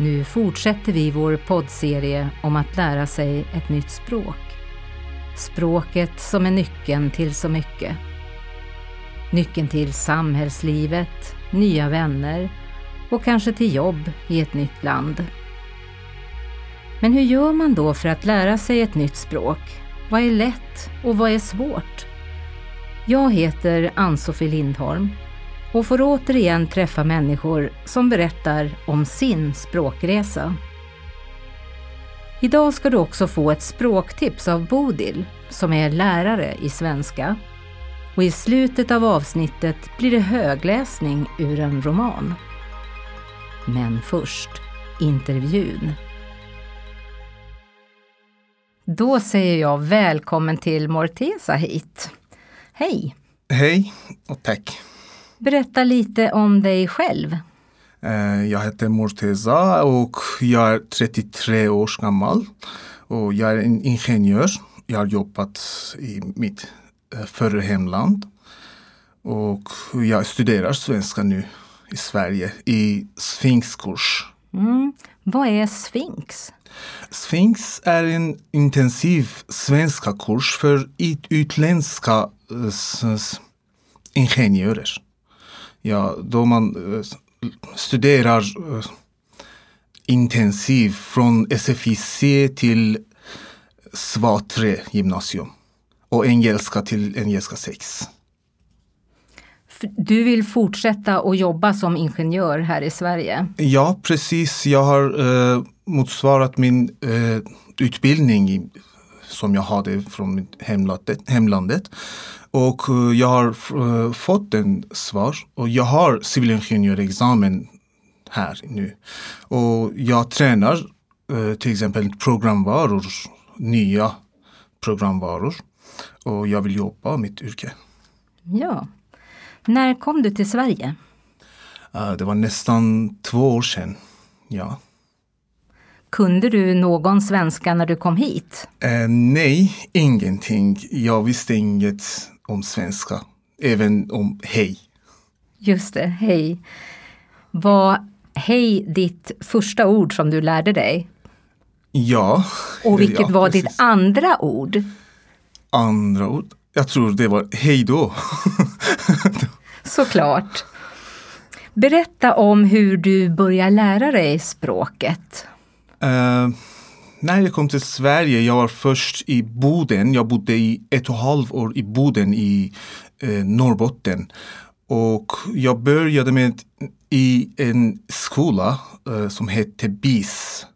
Nu fortsätter vi vår poddserie om att lära sig ett nytt språk. Språket som är nyckeln till så mycket. Nyckeln till samhällslivet, nya vänner och kanske till jobb i ett nytt land. Men hur gör man då för att lära sig ett nytt språk? Vad är lätt och vad är svårt? Jag heter Ann-Sofie Lindholm och får återigen träffa människor som berättar om sin språkresa. Idag ska du också få ett språktips av Bodil som är lärare i svenska. Och i slutet av avsnittet blir det högläsning ur en roman. Men först intervjun. Då säger jag välkommen till Morteza hit. Hej! Hej och tack. Berätta lite om dig själv. Eh, jag heter Morteza och jag är 33 år gammal. Och jag är en ingenjör. Jag har jobbat i mitt eh, förra hemland. Och jag studerar svenska nu i Sverige i Sphinxkurs. Mm. Vad är Sphinx? Sphinx är en intensiv svenska kurs för utländska uh, ingenjörer. Ja, då man uh, studerar uh, intensivt från SFIC till SVA3 gymnasium och engelska till engelska 6. Du vill fortsätta att jobba som ingenjör här i Sverige? Ja, precis. Jag har eh, motsvarat min eh, utbildning som jag hade från mitt hemlandet. hemlandet. Och eh, jag har eh, fått en svar och jag har civilingenjörexamen här nu. Och jag tränar eh, till exempel programvaror, nya programvaror. Och jag vill jobba mitt yrke. Ja. När kom du till Sverige? Uh, det var nästan två år sedan. Ja. Kunde du någon svenska när du kom hit? Uh, nej, ingenting. Jag visste inget om svenska. Även om hej. Just det, hej. Var hej ditt första ord som du lärde dig? Ja. Och vilket ja, var ditt andra ord? Andra ord? Jag tror det var hej då. Såklart. Berätta om hur du började lära dig språket. Uh, när jag kom till Sverige, jag var först i Boden. Jag bodde i ett och ett halvt år i Boden i uh, Norrbotten. Och jag började med i en skola uh, som hette BIS.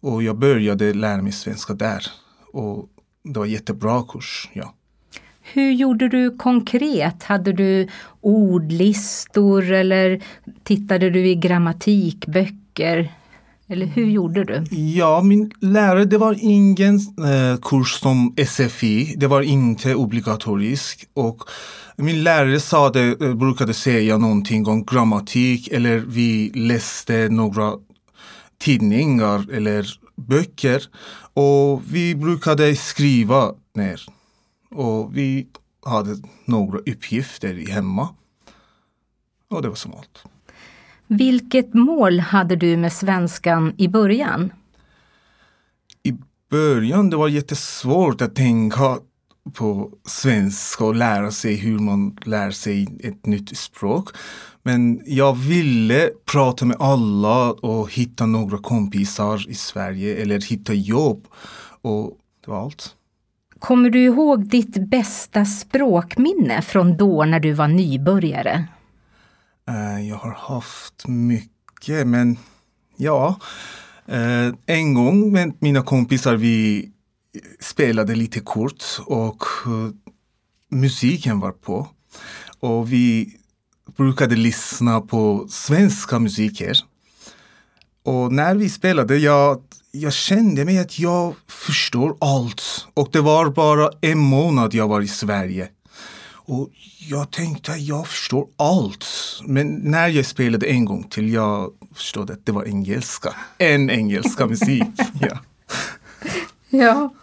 Och jag började lära mig svenska där. Och det var jättebra kurs. Ja. Hur gjorde du konkret? Hade du ordlistor eller tittade du i grammatikböcker? Eller hur gjorde du? Ja, min lärare, det var ingen eh, kurs som SFI. Det var inte obligatoriskt. Och min lärare sa det, eh, brukade säga någonting om grammatik eller vi läste några tidningar eller böcker. Och vi brukade skriva ner och vi hade några uppgifter hemma. Och det var som allt. Vilket mål hade du med svenskan i början? I början det var jättesvårt att tänka på svenska och lära sig hur man lär sig ett nytt språk. Men jag ville prata med alla och hitta några kompisar i Sverige eller hitta jobb. Och det var allt. Kommer du ihåg ditt bästa språkminne från då när du var nybörjare? Eh, jag har haft mycket, men ja. Eh, en gång med mina kompisar vi spelade lite kort och eh, musiken var på. Och vi brukade lyssna på svenska musiker. Och när vi spelade, jag jag kände mig att jag förstår allt. Och det var bara en månad jag var i Sverige. Och jag tänkte att jag förstår allt. Men när jag spelade en gång till, jag förstod att det var engelska. En engelska musik. ja. ja.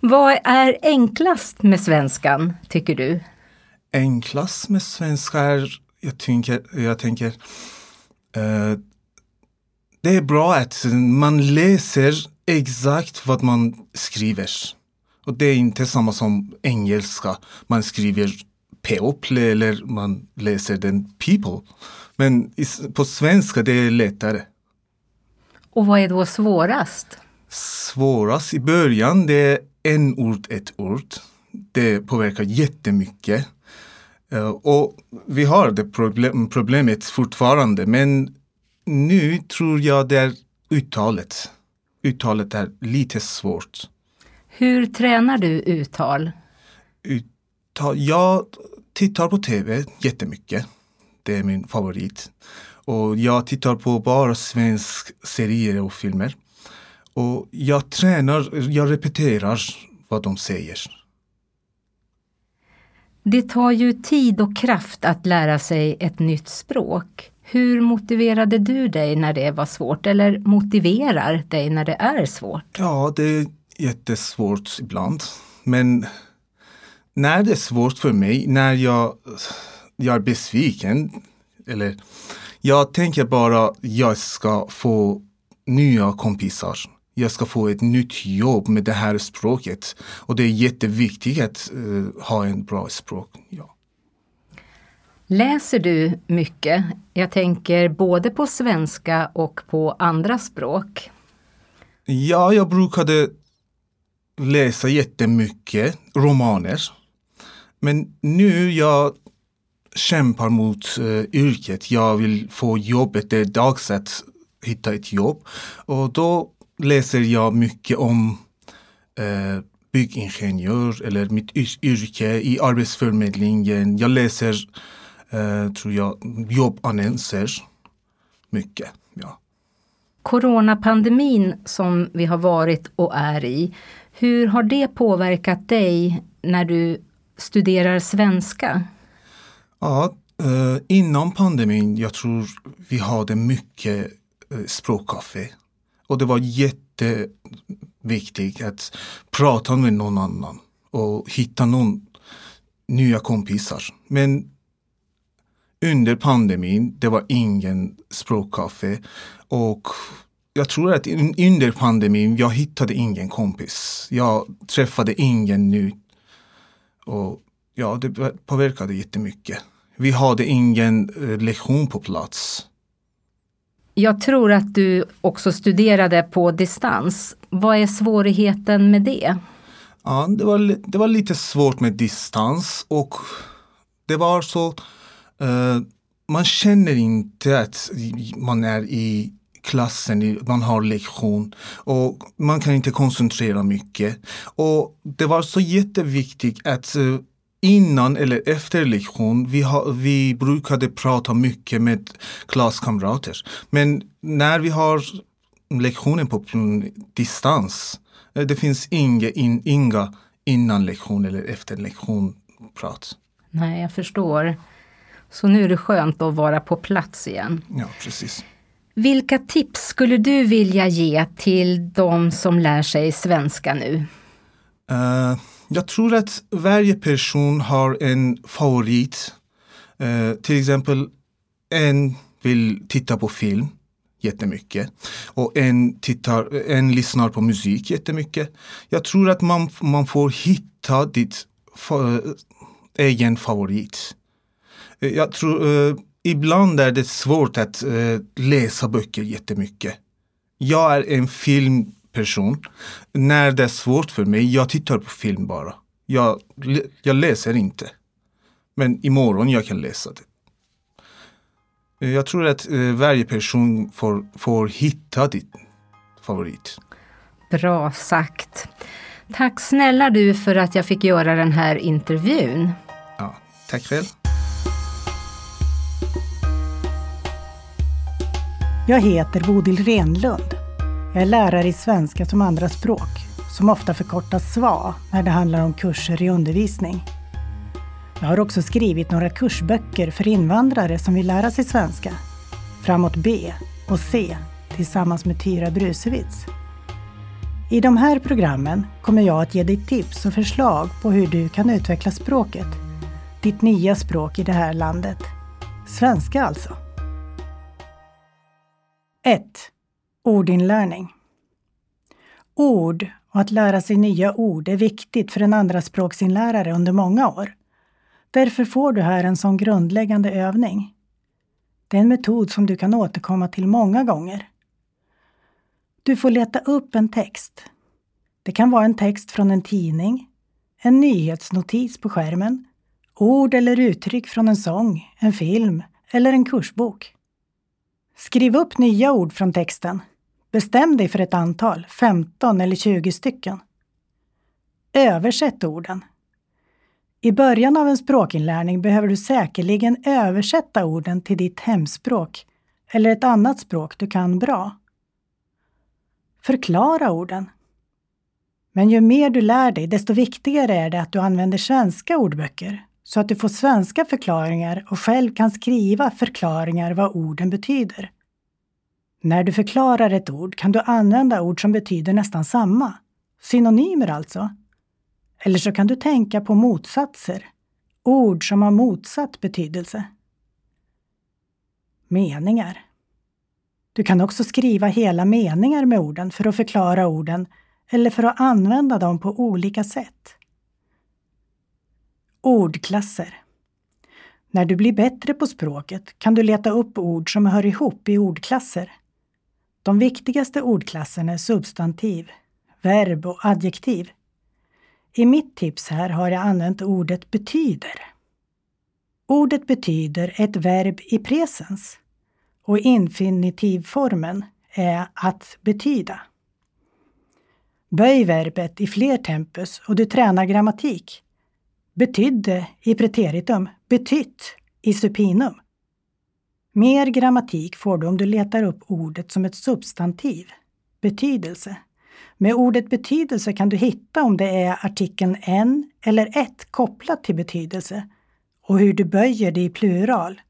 Vad är enklast med svenskan, tycker du? Enklast med svenska är, jag tänker, jag tänker uh, det är bra att man läser exakt vad man skriver. Och det är inte samma som engelska. Man skriver people eller man läser den people. Men på svenska det är lättare. Och vad är då svårast? Svårast i början det är en ord, ett ord. Det påverkar jättemycket. Uh, och vi har det problem, problemet fortfarande men nu tror jag det är uttalet. Uttalet är lite svårt. Hur tränar du uttal? Uttal? Jag tittar på tv jättemycket. Det är min favorit. Och jag tittar på bara svensk serier och filmer. Och jag tränar, jag repeterar vad de säger. Det tar ju tid och kraft att lära sig ett nytt språk. Hur motiverade du dig när det var svårt eller motiverar dig när det är svårt? Ja, det jättesvårt ibland. Men när det är svårt för mig, när jag, jag är besviken eller jag tänker bara jag ska få nya kompisar. Jag ska få ett nytt jobb med det här språket. Och det är jätteviktigt att uh, ha en bra språk. Ja. Läser du mycket? Jag tänker både på svenska och på andra språk. Ja, jag brukade läsa jättemycket romaner. Men nu jag kämpar mot uh, yrket. Jag vill få jobbet. Det är dags att hitta ett jobb. Och då läser jag mycket om uh, byggingenjör eller mitt yrke i Arbetsförmedlingen. Jag läser, uh, tror jag, jobbannonser mycket. Ja. Coronapandemin som vi har varit och är i, hur har det påverkat dig när du studerar svenska? Ja, eh, innan pandemin, jag tror vi hade mycket eh, språkkaffe. Och det var jätteviktigt att prata med någon annan och hitta någon nya kompisar. Men under pandemin, det var ingen språkkaffe. Och jag tror att under pandemin, jag hittade ingen kompis. Jag träffade ingen ny. Och ja, det påverkade jättemycket. Vi hade ingen eh, lektion på plats. Jag tror att du också studerade på distans. Vad är svårigheten med det? Ja, det var, det var lite svårt med distans och det var så Eh, man känner inte att man är i klassen, man har lektion och man kan inte koncentrera mycket. Och det var så jätteviktigt att eh, innan eller efter lektion, vi, ha, vi brukade prata mycket med klasskamrater. Men när vi har lektionen på distans, eh, det finns inga, in, inga innan lektion eller efter lektion prat. Nej, jag förstår. Så nu är det skönt att vara på plats igen. Ja, precis. Vilka tips skulle du vilja ge till de som lär sig svenska nu? Uh, jag tror att varje person har en favorit. Uh, till exempel en vill titta på film jättemycket och en, tittar, en lyssnar på musik jättemycket. Jag tror att man, man får hitta ditt för, egen favorit. Uh, jag tror, uh, ibland är det svårt att uh, läsa böcker jättemycket. Jag är en film person. När det är svårt för mig, jag tittar på film bara. Jag, jag läser inte. Men imorgon jag kan läsa det. Jag tror att eh, varje person får, får hitta ditt favorit. Bra sagt. Tack snälla du för att jag fick göra den här intervjun. Ja, tack själv. Jag heter Bodil Renlund. Jag är lärare i svenska som andraspråk, som ofta förkortas SVA när det handlar om kurser i undervisning. Jag har också skrivit några kursböcker för invandrare som vill lära sig svenska. Framåt B och C tillsammans med Tyra Brusewitz. I de här programmen kommer jag att ge dig tips och förslag på hur du kan utveckla språket. Ditt nya språk i det här landet. Svenska alltså. 1. Ordinlärning. Ord och att lära sig nya ord är viktigt för en andraspråksinlärare under många år. Därför får du här en sån grundläggande övning. Det är en metod som du kan återkomma till många gånger. Du får leta upp en text. Det kan vara en text från en tidning, en nyhetsnotis på skärmen, ord eller uttryck från en sång, en film eller en kursbok. Skriv upp nya ord från texten. Bestäm dig för ett antal, 15 eller 20 stycken. Översätt orden. I början av en språkinlärning behöver du säkerligen översätta orden till ditt hemspråk eller ett annat språk du kan bra. Förklara orden. Men ju mer du lär dig, desto viktigare är det att du använder svenska ordböcker så att du får svenska förklaringar och själv kan skriva förklaringar vad orden betyder. När du förklarar ett ord kan du använda ord som betyder nästan samma. Synonymer alltså. Eller så kan du tänka på motsatser. Ord som har motsatt betydelse. Meningar. Du kan också skriva hela meningar med orden för att förklara orden eller för att använda dem på olika sätt. Ordklasser. När du blir bättre på språket kan du leta upp ord som hör ihop i ordklasser. De viktigaste ordklasserna är substantiv, verb och adjektiv. I mitt tips här har jag använt ordet betyder. Ordet betyder ett verb i presens och infinitivformen är att betyda. Böj verbet i fler tempus och du tränar grammatik. Betydde i preteritum, betytt i supinum. Mer grammatik får du om du letar upp ordet som ett substantiv, betydelse. Med ordet betydelse kan du hitta om det är artikeln en eller ett kopplat till betydelse och hur du böjer det i plural.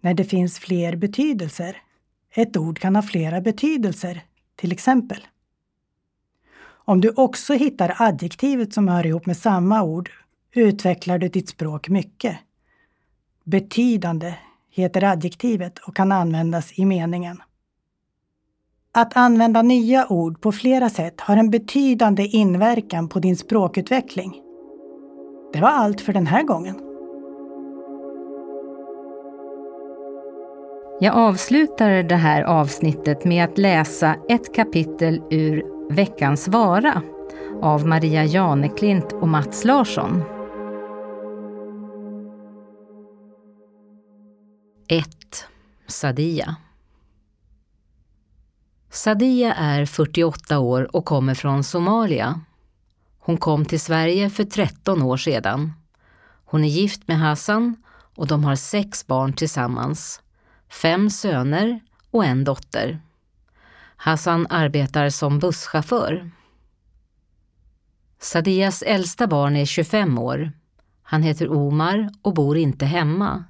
När det finns fler betydelser. Ett ord kan ha flera betydelser, till exempel. Om du också hittar adjektivet som hör ihop med samma ord utvecklar du ditt språk mycket. Betydande heter adjektivet och kan användas i meningen. Att använda nya ord på flera sätt har en betydande inverkan på din språkutveckling. Det var allt för den här gången. Jag avslutar det här avsnittet med att läsa ett kapitel ur Veckans vara av Maria Janeklint och Mats Larsson. 1. Sadia Sadia är 48 år och kommer från Somalia. Hon kom till Sverige för 13 år sedan. Hon är gift med Hassan och de har sex barn tillsammans. Fem söner och en dotter. Hassan arbetar som busschaufför. Sadias äldsta barn är 25 år. Han heter Omar och bor inte hemma.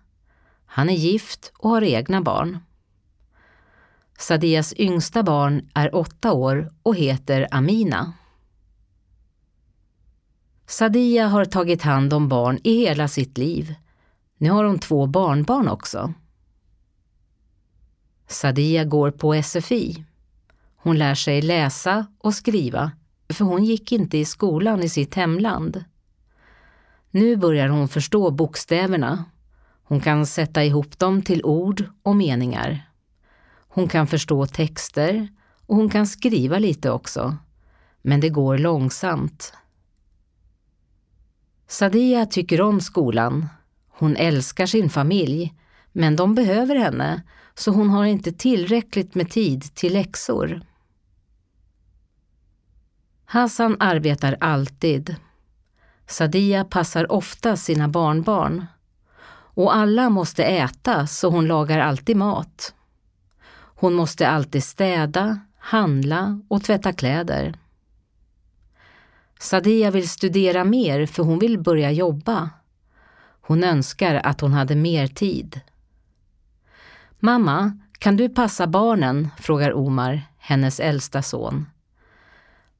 Han är gift och har egna barn. Sadias yngsta barn är åtta år och heter Amina. Sadia har tagit hand om barn i hela sitt liv. Nu har hon två barnbarn också. Sadia går på SFI. Hon lär sig läsa och skriva, för hon gick inte i skolan i sitt hemland. Nu börjar hon förstå bokstäverna. Hon kan sätta ihop dem till ord och meningar. Hon kan förstå texter och hon kan skriva lite också. Men det går långsamt. Sadia tycker om skolan. Hon älskar sin familj, men de behöver henne så hon har inte tillräckligt med tid till läxor. Hassan arbetar alltid. Sadia passar ofta sina barnbarn. Och alla måste äta så hon lagar alltid mat. Hon måste alltid städa, handla och tvätta kläder. Sadia vill studera mer för hon vill börja jobba. Hon önskar att hon hade mer tid. Mamma, kan du passa barnen? frågar Omar, hennes äldsta son.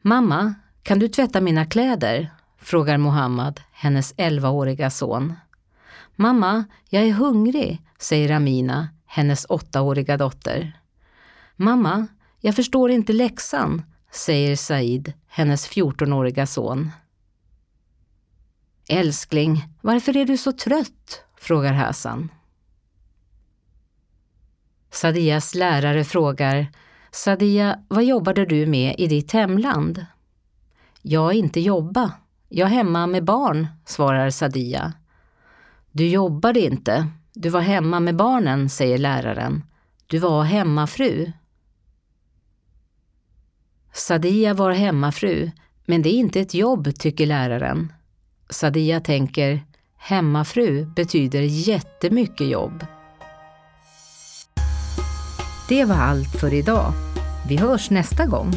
Mamma, kan du tvätta mina kläder? frågar Mohammad, hennes 11-åriga son. Mamma, jag är hungrig, säger Amina, hennes åttaåriga dotter. Mamma, Jag förstår inte läxan, säger Said, hennes 14-åriga son. Älskling, varför är du så trött? frågar Hassan. Sadias lärare frågar Sadia, vad jobbade du med i ditt hemland? Jag inte jobba. Jag är hemma med barn, svarar Sadia. Du jobbade inte. Du var hemma med barnen, säger läraren. Du var hemmafru. Sadia var hemmafru, men det är inte ett jobb, tycker läraren. Sadia tänker, hemmafru betyder jättemycket jobb. Det var allt för idag. Vi hörs nästa gång.